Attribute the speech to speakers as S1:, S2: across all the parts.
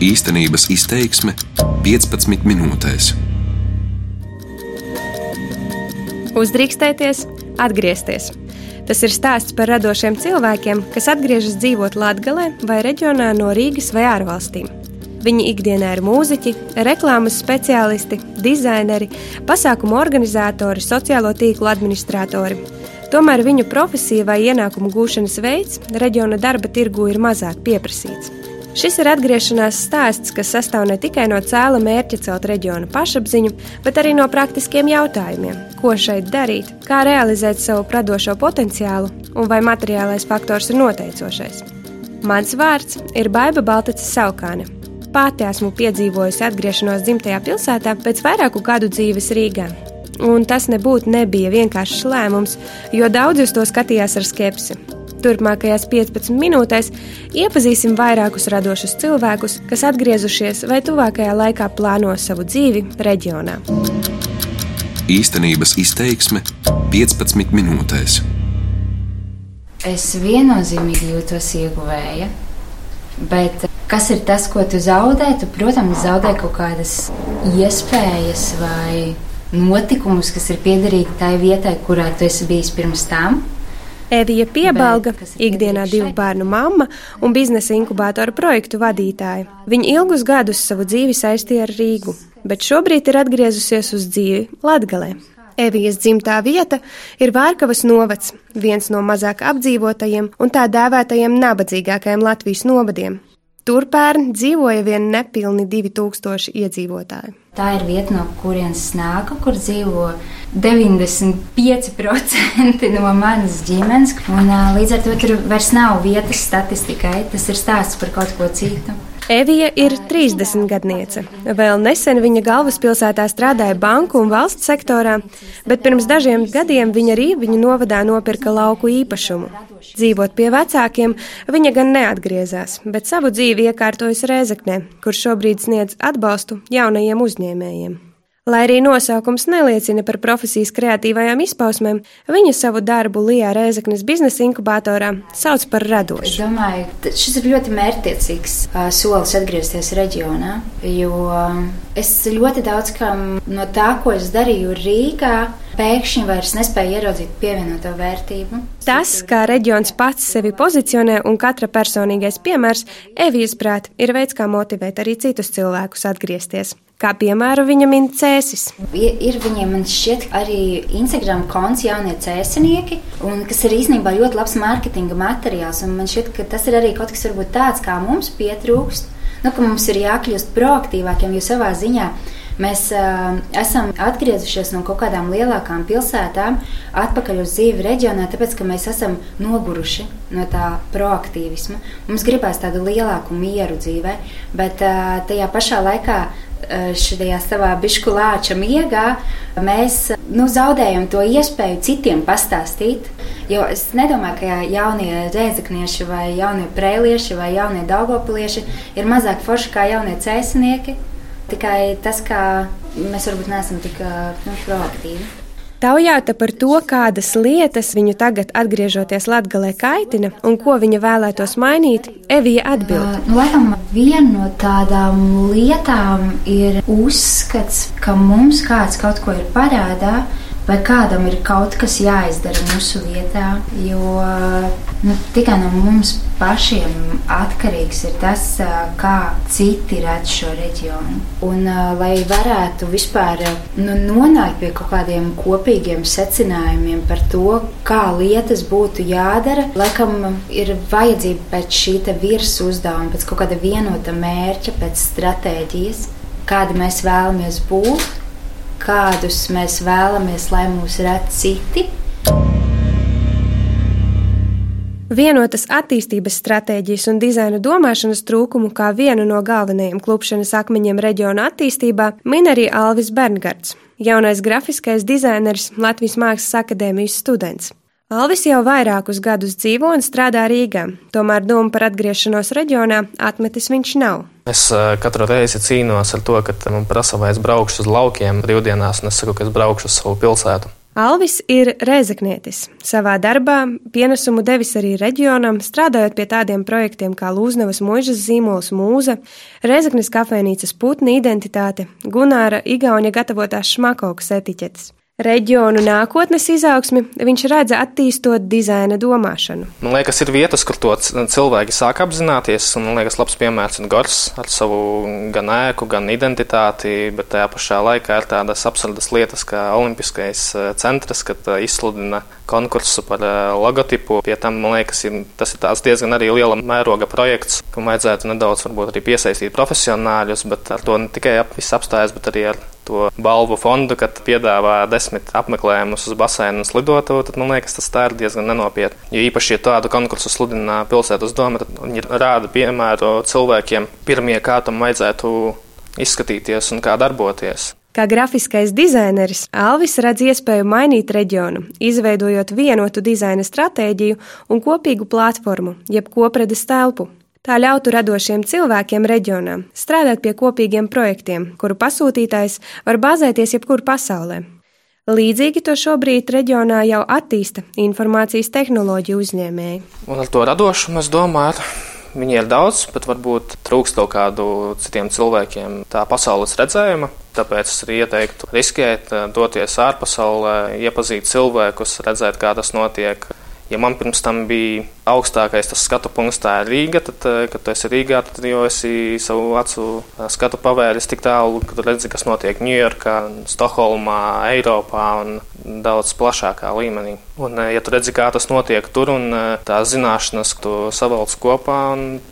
S1: Īstenības izteiksme 15 minūtēs.
S2: Uzdrīkstēties, atgriezties. Tas ir stāsts par radošiem cilvēkiem, kas atgriežas dzīvot Latvijā vai reģionā no Rīgas vai ārvalstīm. Viņi ikdienā ir mūziķi, reklāmas speciālisti, dizaineri, pasākumu organizatori, sociālo tīklu administratori. Tomēr viņu profesija vai ienākumu gūšanas veids reģiona darba tirgu ir mazāk pieprasīts. Šis ir atgriešanās stāsts, kas sastāv ne tikai no cēla mērķa celt reģiona pašapziņu, bet arī no praktiskiem jautājumiem, ko šeit darīt, kā realizēt savu radošo potenciālu un vai materiālais faktors ir noteicošais. Mans vārds ir Baiva Baltacis Saukāne. Pati esmu piedzīvojusi atgriešanos dzimtajā pilsētā pēc vairāku gadu dzīves Rīgā. Un tas nebūtu nebija vienkāršs lēmums, jo daudzi uz to skatījās ar skepsi. Turpmākajās 15 minūtēs iepazīsim vairākus radošus cilvēkus, kas atgriezušies vai tuvākajā laikā plāno savu dzīvi reģionā.
S1: Īstenības izteiksme 15 minūtēs.
S3: Es viennozīmīgi jūtos ieguvēja, bet Kas ir tas, ko tu zaudē? Tu, protams, zaudē kaut kādas iespējas vai notikumus, kas ir piederīgi tai vietai, kurā tu esi bijis pirms tam.
S2: Evija Piebalga, ikdienā divu bērnu mamma un biznesa inkubātora projektu vadītāja. Viņa ilgus gadus savu dzīvi saistīja ar Rīgu, bet šobrīd ir atgriezusies uz dzīvi Latgalē. Evijas dzimtā vieta ir Vārkavas novads, viens no mazāk apdzīvotajiem un tā dēvētajiem nabadzīgākajiem Latvijas novadiem. Tur pērn dzīvoja vien nepilni 2000 iedzīvotāji.
S3: Tā ir vieta, no kurienes nāku, kur dzīvo 95% no manas ģimenes. Un, līdz ar to tur vairs nav vietas statistikai. Tas ir stāsts par kaut ko citu.
S2: Evija ir 30 gadniece. Vēl nesen viņa galvaspilsētā strādāja banku un valsts sektorā, bet pirms dažiem gadiem viņa arī viņu novadā nopirka lauku īpašumu. Dzīvot pie vecākiem, viņa gan neatgriezās, bet savu dzīvi iekārtojas Rēzaknē, kur šobrīd sniedz atbalstu jaunajiem uzņēmējiem. Lai arī nosaukums neliecina par profesijas kreatīvajām izpausmēm, viņa savu darbu Lijā Rēzaknes biznesa inkubatorā sauc par radošu.
S3: Es domāju, šis ir ļoti mērķtiecīgs solis atgriezties reģionā, jo es ļoti daudz no tā, ko es darīju Rīgā, pēkšņi vairs nespēja ieraudzīt pievienoto vērtību.
S2: Tas, kā reģions pats sevi pozicionē un katra personīgais piemērs, Evijas prāt, ir veids, kā motivēt arī citus cilvēkus atgriezties. Kā piemēru viņa min cēsis.
S3: Ir viņiem, man šķiet, arī Instagram konts jaunie cēsinieki, un kas ir īstenībā ļoti labs mārketinga materiāls. Man šķiet, ka tas ir arī kaut kas tāds, kā mums pietrūkst. Nu, ka mums ir jākļūst proaktīvākiem, jo savā ziņā mēs uh, esam atgriezušies no kaut kādām lielākām pilsētām, atpakaļ uz dzīvi reģionā, tāpēc ka mēs esam noguruši no tā proaktīvisma. Mums gribās tādu lielāku mieru dzīvē, bet uh, tajā pašā laikā šajā savā bišu lāča miegā, mēs nu, zaudējam to iespēju citiem pastāstīt. Jo es nedomāju, ka jaunie rēzaknieši, vai jaunie prēlieši, vai jaunie daugoplieši ir mazāk forši kā jaunie cēsinieki. Tikai tas, ka mēs varbūt neesam tik nu, proaktīvi.
S2: Taujāta par to, kādas lietas viņu tagad atgriežoties Latgalē kaitina un ko viņa vēlētos mainīt, Evija atbild.
S3: Uh, laikam viena no tādām lietām ir uzskats, ka mums kāds kaut ko ir parādā, vai kādam ir kaut kas jāizdara mūsu vietā, jo nu, tikai no mums pašiem atkarīgs ir tas, kā citi redz šo reģionu. Un, lai varētu vispār nu, nonākt pie kaut kādiem kopīgiem secinājumiem par to, kā lietas būtu jādara, laikam ir vajadzība pēc šī virsmas uzdevuma, pēc kaut kāda vienota mērķa, pēc stratēģijas, kāda mēs vēlamies būt kādus mēs vēlamies, lai mūs redz citi.
S2: Vienotas attīstības stratēģijas un dizaina domāšanas trūkumu kā vienu no galvenajiem klupšanas akmeņiem reģiona attīstībā min arī Alvis Berngards, jaunais grafiskais dizainers Latvijas Mākslas akadēmijas students. Alvis jau vairākus gadus dzīvo un strādā Rīgā, tomēr domu par atgriešanos reģionā atmetis viņš nav.
S4: Es uh, katru reizi cīnos ar to, ka man prasa, vai es braukšu uz laukiem brīvdienās, un es saku, ka es braukšu uz savu pilsētu.
S2: Alvis ir rēzaknietis. Savā darbā pienesumu devis arī reģionam, strādājot pie tādiem projektiem kā Lūznavas mūžas zīmols Mūza, Rēzaknes kafejnīcas putni identitāte, Gunāra Igauņa gatavotās šmakokas etiķetes. Reģionu nākotnes izaugsmi viņš redz attīstot dizaina domāšanu.
S4: Man liekas, ir vietas, kur to cilvēki sāk apzināties, un man liekas, labs piemērs ir Gors ar savu gan ēku, gan identitāti, bet tajā pašā laikā ir tādas absurdas lietas kā Olimpiskais eh, centrs, kad eh, izsludina konkursu par eh, logotipu. Pie tam, man liekas, ir, tas ir diezgan arī liela mēroga projekts, kam vajadzētu nedaudz varbūt arī piesaistīt profesionāļus, bet ar to ne tikai ap, apstājas, bet arī ar to balvu fondu, kad piedāvā desmit apmeklējumus uz baseinu un slidotu, tad man liekas, tas tā ir diezgan nenopietni. Jo īpaši, ja tādu konkursu sludina pilsētas doma, tad viņi rāda piemēru cilvēkiem, pirmie, kā tam vajadzētu izskatīties un kā darboties.
S2: Kā grafiskais dizaineris, Alvis redz iespēju mainīt reģionu, izveidojot vienotu dizaina stratēģiju un kopīgu platformu, jeb kopredes telpu, Tā ļautu radošiem cilvēkiem reģionā strādāt pie kopīgiem projektiem, kuru pasūtītājs var bāzēties jebkur pasaulē. Līdzīgi to šobrīd reģionā jau attīsta informācijas tehnoloģiju uzņēmēji.
S4: Un ar to radošumu es domāju, viņi ir daudz, bet varbūt trūkst kaut kādu citiem cilvēkiem tā pasaules redzējuma. Tāpēc es arī ieteiktu riskēt, doties ārpasaulē, iepazīt cilvēkus, redzēt, kā tas notiek. Ja man pirms tam bija augstākais skatu punkts, tā ir Rīga. Tad, eh, kad tu esi Rīgā, tad jau esi savu acu eh, skatu pavēris tik tālu, ka tu redzi, kas notiek Ņujorkā, Stokholmā, Eiropā un daudz plašākā līmenī. Un, eh, ja tu redzi, kā tas notiek tur, un tās zināšanas, tu savalc kopā,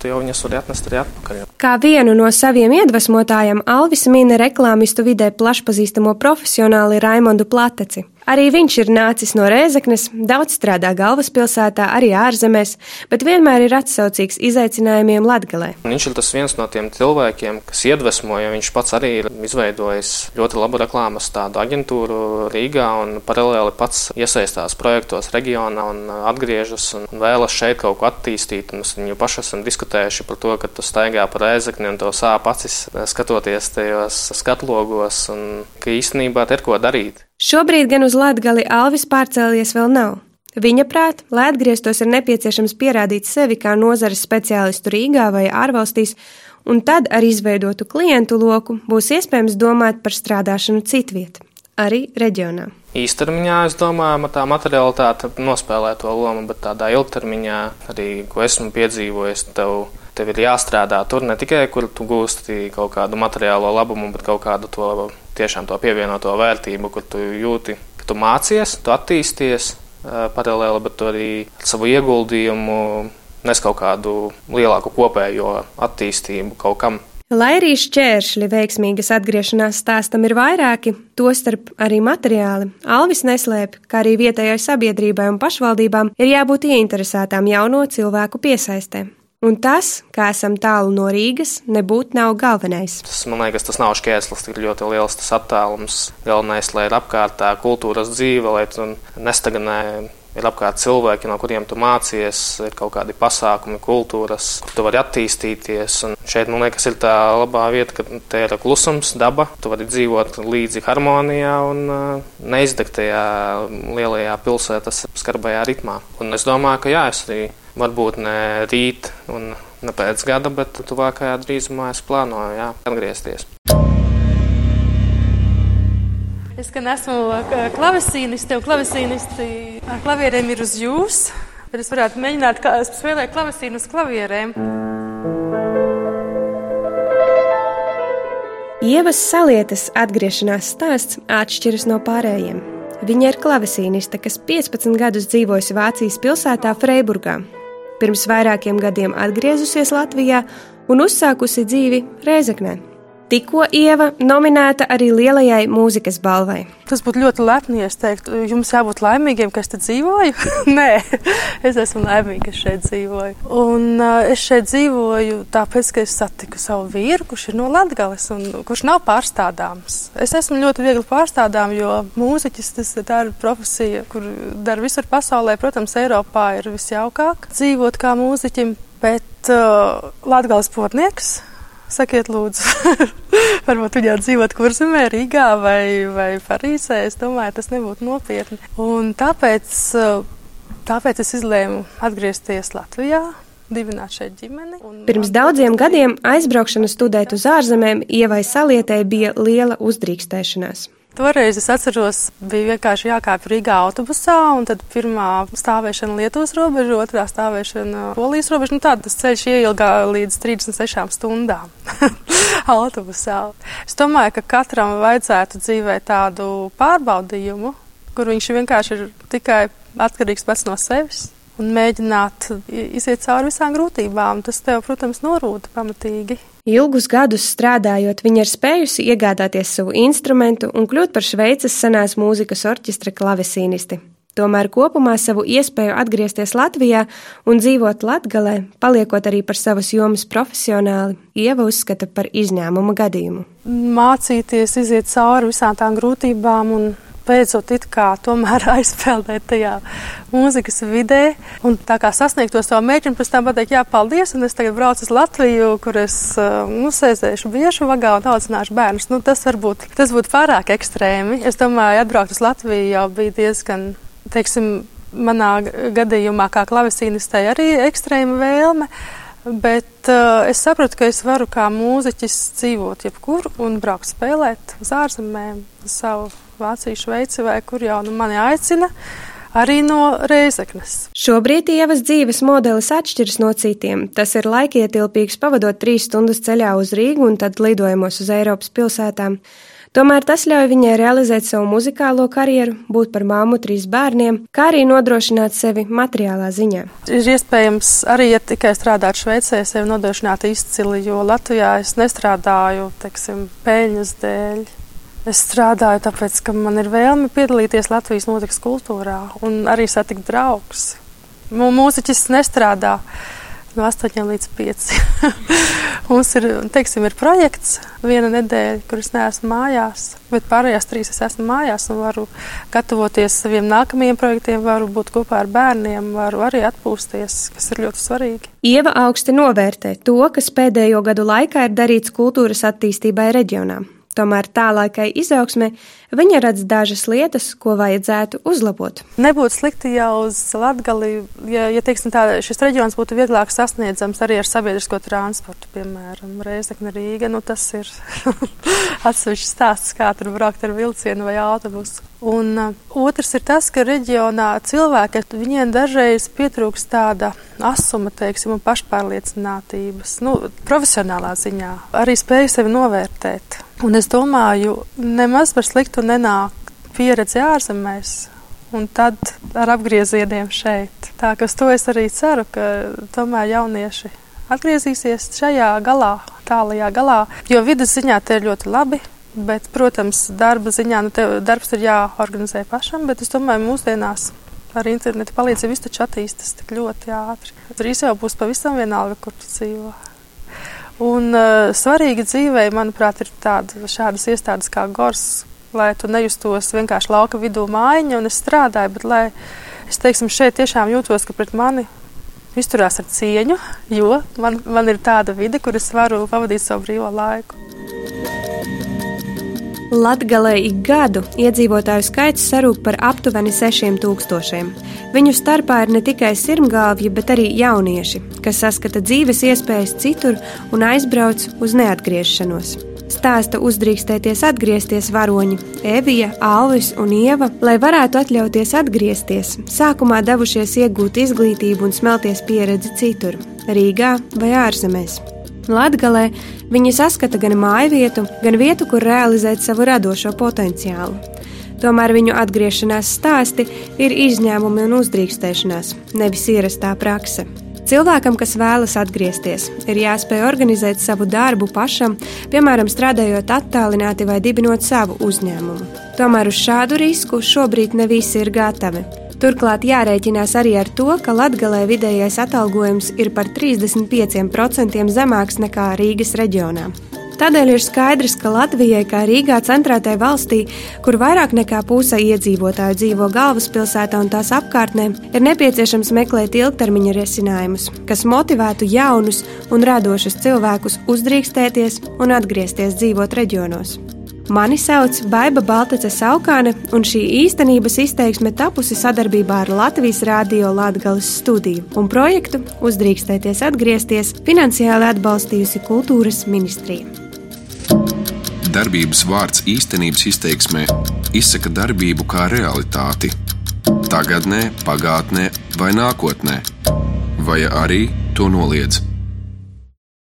S4: tu jau viņas vari atnest arī atpakaļ.
S2: Kā vienu no saviem iedvesmotājiem, Alvis mina reklāmistu vidē plašpazīstamo profesionāli Raimondu Plateci. Arī viņš ir nācis no Rēzeknes, daudz strādā galvaspilsētā, arī ārzemēs iespējas, bet vienmēr ir atsaucīgs izaicinājumiem Latgalē.
S4: Viņš ir tas viens no tiem cilvēkiem, kas iedvesmoja. Viņš pats arī ir izveidojis ļoti labu reklāmas tādu aģentūru Rīgā un paralēli pats iesaistās projektos reģionā un atgriežas un vēlas šeit kaut ko attīstīt. Mēs viņu paši esam diskutējuši par to, ka tu staigā pa rēzekni un to sāp acis skatoties tajos skatlogos un ka īstenībā te ir ko darīt.
S2: Šobrīd gan uz Latgali Alvis pārcēlies vēl nav. Viņa prāt, lai atgrieztos, ir nepieciešams pierādīt sevi kā nozares speciālistu Rīgā vai ārvalstīs, un tad ar izveidotu klientu loku būs iespējams domāt par strādāšanu citviet, arī reģionā.
S4: Īstermiņā es domāju, tā materiālitāte nospēlē to lomu, bet tādā ilgtermiņā arī, ko esmu piedzīvojis, tev, tev ir jāstrādā tur ne tikai, kur tu gūsti kaut kādu materiālo labumu, bet kaut kādu to tiešām to pievienoto vērtību, kur tu jūti, ka tu mācies, tu attīsties, paralēli, bet arī savu ieguldījumu nes kaut kādu lielāku kopējo attīstību kaut kam.
S2: Lai arī šķēršļi veiksmīgas atgriešanās stāstam ir vairāki, tostarp arī materiāli, Alvis neslēp, ka arī vietējai sabiedrībai un pašvaldībām ir jābūt ieinteresētām jauno cilvēku piesaistē. Un tas, kā esam tālu no Rīgas, nebūtu nav galvenais.
S4: Tas, man liekas, tas nav šķērslis, tik ļoti liels tas attālums. Galvenais, lai ir apkārtā kultūras dzīve, lai tu nestaganē ir apkārt cilvēki, no kuriem tu mācies, ir kaut kādi pasākumi, kultūras, kur tu vari attīstīties. Un šeit, man liekas, ir tā labā vieta, ka te ir klusums, daba. Tu vari dzīvot līdzi harmonijā un uh, neizdegt tajā lielajā pilsētas skarbajā ritmā. Un es domāju, ka jā, es arī varbūt ne rīt un ne pēc gada, bet tuvākajā drīzumā es plānoju jā, atgriezties.
S5: Es gan esmu klavesīniste, un klavesīnisti ar klavierēm ir uz jūs, bet es varētu mēģināt spēlēt klavesīnu uz klavierēm.
S2: Ievas salietas atgriešanās stāsts atšķiras no pārējiem. Viņa ir klavesīniste, kas 15 gadus dzīvojusi Vācijas pilsētā Freiburgā, pirms vairākiem gadiem atgriezusies Latvijā un uzsākusi dzīvi Rēzeknē. Tikko Ieva nominēta arī lielajai mūzikas balvai.
S5: Tas būtu ļoti lepni, ja es teiktu, jums jābūt laimīgiem, ka es te dzīvoju. Nē, es esmu laimīga, ka šeit dzīvoju. Un uh, es šeit dzīvoju tāpēc, ka es satiku savu vīru, kurš ir no Latgales un kurš nav pārstādāms. Es esmu ļoti viegli pārstādām, jo mūziķis tas ir profesija, kur dara visur pasaulē. Protams, Eiropā ir visjaukāk dzīvot kā mūziķim, bet uh, Latgales pornieks sakiet, lūdzu, varbūt viņā dzīvot kurzemē, Rīgā vai, vai Parīzē. Es domāju, tas nebūtu nopietni. Un tāpēc, tāpēc es izlēmu atgriezties Latvijā. Dibināt šeit ģimeni.
S2: Pirms daudziem gadiem aizbraukšana studēt uz ārzemēm Ievai Salietē bija liela uzdrīkstēšanās.
S5: Toreiz es atceros, bija vienkārši jākāpj Rīgā autobusā, un tad pirmā stāvēšana Lietuvas robeža, otrā stāvēšana Polijas robeža. Nu, tāda tas ceļš ieilgā līdz 36 stundām autobusā. Es domāju, ka katram vajadzētu dzīvē tādu pārbaudījumu, kur viņš vienkārši ir tikai atkarīgs pats no sevis un mēģināt iziet cauri visām grūtībām. Tas tev, protams, norūda pamatīgi.
S2: Ilgus gadus strādājot, viņa ir spējusi iegādāties savu instrumentu un kļūt par Šveices senās mūzikas orķestra klavesīnisti. Tomēr kopumā savu iespēju atgriezties Latvijā un dzīvot Latgalē, paliekot arī par savas jomas profesionāli, Ieva uzskata par izņēmuma gadījumu.
S5: Mācīties, iziet cauri visām tām grūtībām un beidzot it kā tomēr aizpeldēt tajā mūzikas vidē un tā kā sasniegt to savu un pēc tam pateikt, jā, paldies, un es tagad braucu uz Latviju, kur es, uh, nu, sēzēšu biešu vagā un audzināšu bērnus. Nu, tas varbūt, tas būtu pārāk ekstrēmi. Es domāju, atbraukt uz Latviju jau bija diezgan, teiksim, manā gadījumā kā klavesīnistei arī ekstrēma vēlme. Bet uh, es sapratu, ka es varu kā mūziķis dzīvot jebkur un braukt spēlēt uz ārzemēm, uz savu Vāciju, Šveici vai kur jau nu mani aicina. Arī no Reizeknas.
S2: Šobrīd ievas dzīves modelis atšķiras no citiem. Tas ir laikietilpīgs pavadot trīs stundas ceļā uz Rīgu un tad lidojumos uz Eiropas pilsētām. Tomēr tas ļauj viņai realizēt savu muzikālo karjeru, būt par māmu trīs bērniem, kā arī nodrošināt sevi materiālā ziņā.
S5: Ir iespējams arī, ja tikai strādāt Šveicē, sevi nodrošināt izcili, jo Latvijā es nestrādāju, teiksim, peļņas dēļ. Es strādāju, tāpēc, ka man ir vēlme piedalīties Latvijas notiks kultūrā un arī satikt draugus. Mūziķis nestrādā no 8 līdz 5. Mums ir, teiksim, ir projekts viena nedēļa, kur es neesmu mājās, bet pārējās trīs es esmu mājās un varu gatavoties saviem nākamajiem projektiem, varu būt kopā ar bērniem, varu arī atpūsties, kas ir ļoti svarīgi.
S2: Ieva augsti novērtē to, kas pēdējo gadu laikā ir darīts kultūras attīstībai reģionā. Tomēr tālākai izaugsmē viņa redz dažas lietas, ko vajadzētu uzlabot.
S5: Nebūtu slikti jau uz Latgali, ja, ja teiksim, tā, šis reģions būtu vieglāk sasniedzams arī ar sabiedrisko transportu, piemēram, Reizekne Rīga. Nu, tas ir atsevišķs stāsts, kā tur braukt ar vilcienu vai autobusu. Un uh, otrs ir tas, ka reģionā cilvēki, viņiem dažreiz pietrūks tāda asuma, teiksim, un pašpārliecinātības, nu, profesionālā ziņā, arī spēju sevi novērtēt. Un es domāju, nemaz par sliktu nenāk pieredze ārzemēs, un tad ar apgriezieniem šeit. Tā ka uz to es arī ceru, ka tomēr jaunieši atgriezīsies šajā galā, tālajā galā, jo vidas ziņā te ir ļoti labi. Bet, protams, darba ziņā nu, darbs ir jāorganizē pašam, bet es domāju, mūsdienās ar internetu palīdzību viss taču attīstās tik ļoti ātri. Drīz jau būs pavisam vienalga, kur tu dzīvo. Un uh, svarīgi dzīvē, manuprāt, ir tāda, šādas iestādes kā Gors, lai tu nejustos vienkārši lauka vidū mājiņa, un es strādāju, bet lai es, teiksim, šeit tiešām jūtos, ka pret mani izturās ar cieņu, jo man, man ir tāda vide, kur es varu pavadīt savu brīvo laiku.
S2: Latgalē ik gadu iedzīvotāju skaits sarūk par aptuveni 6000. Viņu starpā ir ne tikai sirmgalvji, bet arī jaunieši, kas saskata dzīves iespējas citur un aizbrauc uz neatgriešanos. Stāsta uzdrīkstēties atgriezties varoņi Evija, Alvis un Ieva, lai varētu atļauties atgriezties, sākumā devušies iegūt izglītību un smelties pieredzi citur, Rīgā vai ārzemēs. Latgalē viņi saskata gan māju vietu, gan vietu, kur realizēt savu radošo potenciālu. Tomēr viņu atgriešanās stāsti ir izņēmumi un uzdrīkstēšanās, nevis ierastā prakse. Cilvēkam, kas vēlas atgriezties, ir jāspēj organizēt savu darbu pašam, piemēram, strādājot attālināti vai dibinot savu uzņēmumu. Tomēr uz šādu risku šobrīd ne visi ir gatavi. Turklāt jārēķinās arī ar to, ka Latvijā vidējais atalgojums ir par 35% zemāks nekā Rīgas reģionā. Tādēļ ir skaidrs, ka Latvijai, kā Rīgā centrētai valstī, kur vairāk nekā puse iedzīvotāju dzīvo galvaspilsētā un tās apkārtnē, ir nepieciešams meklēt ilgtermiņa risinājumus, kas motivētu jaunus un radošus cilvēkus uzdrīkstēties un atgriezties dzīvot reģionos. Mani sauc Baiva Baltace Saukāne, un šī īstenības izteiksme tapusi sadarbībā ar Latvijas Rādio Latvijas studiju un projektu Uzdrīkstēties atgriezties finansiāli atbalstījusi Kultūras ministrija.
S1: Darbības vārds īstenības izteiksmē izsaka darbību kā realitāti. Tagatnē, pagātnē vai nākotnē, vai arī to noliedz.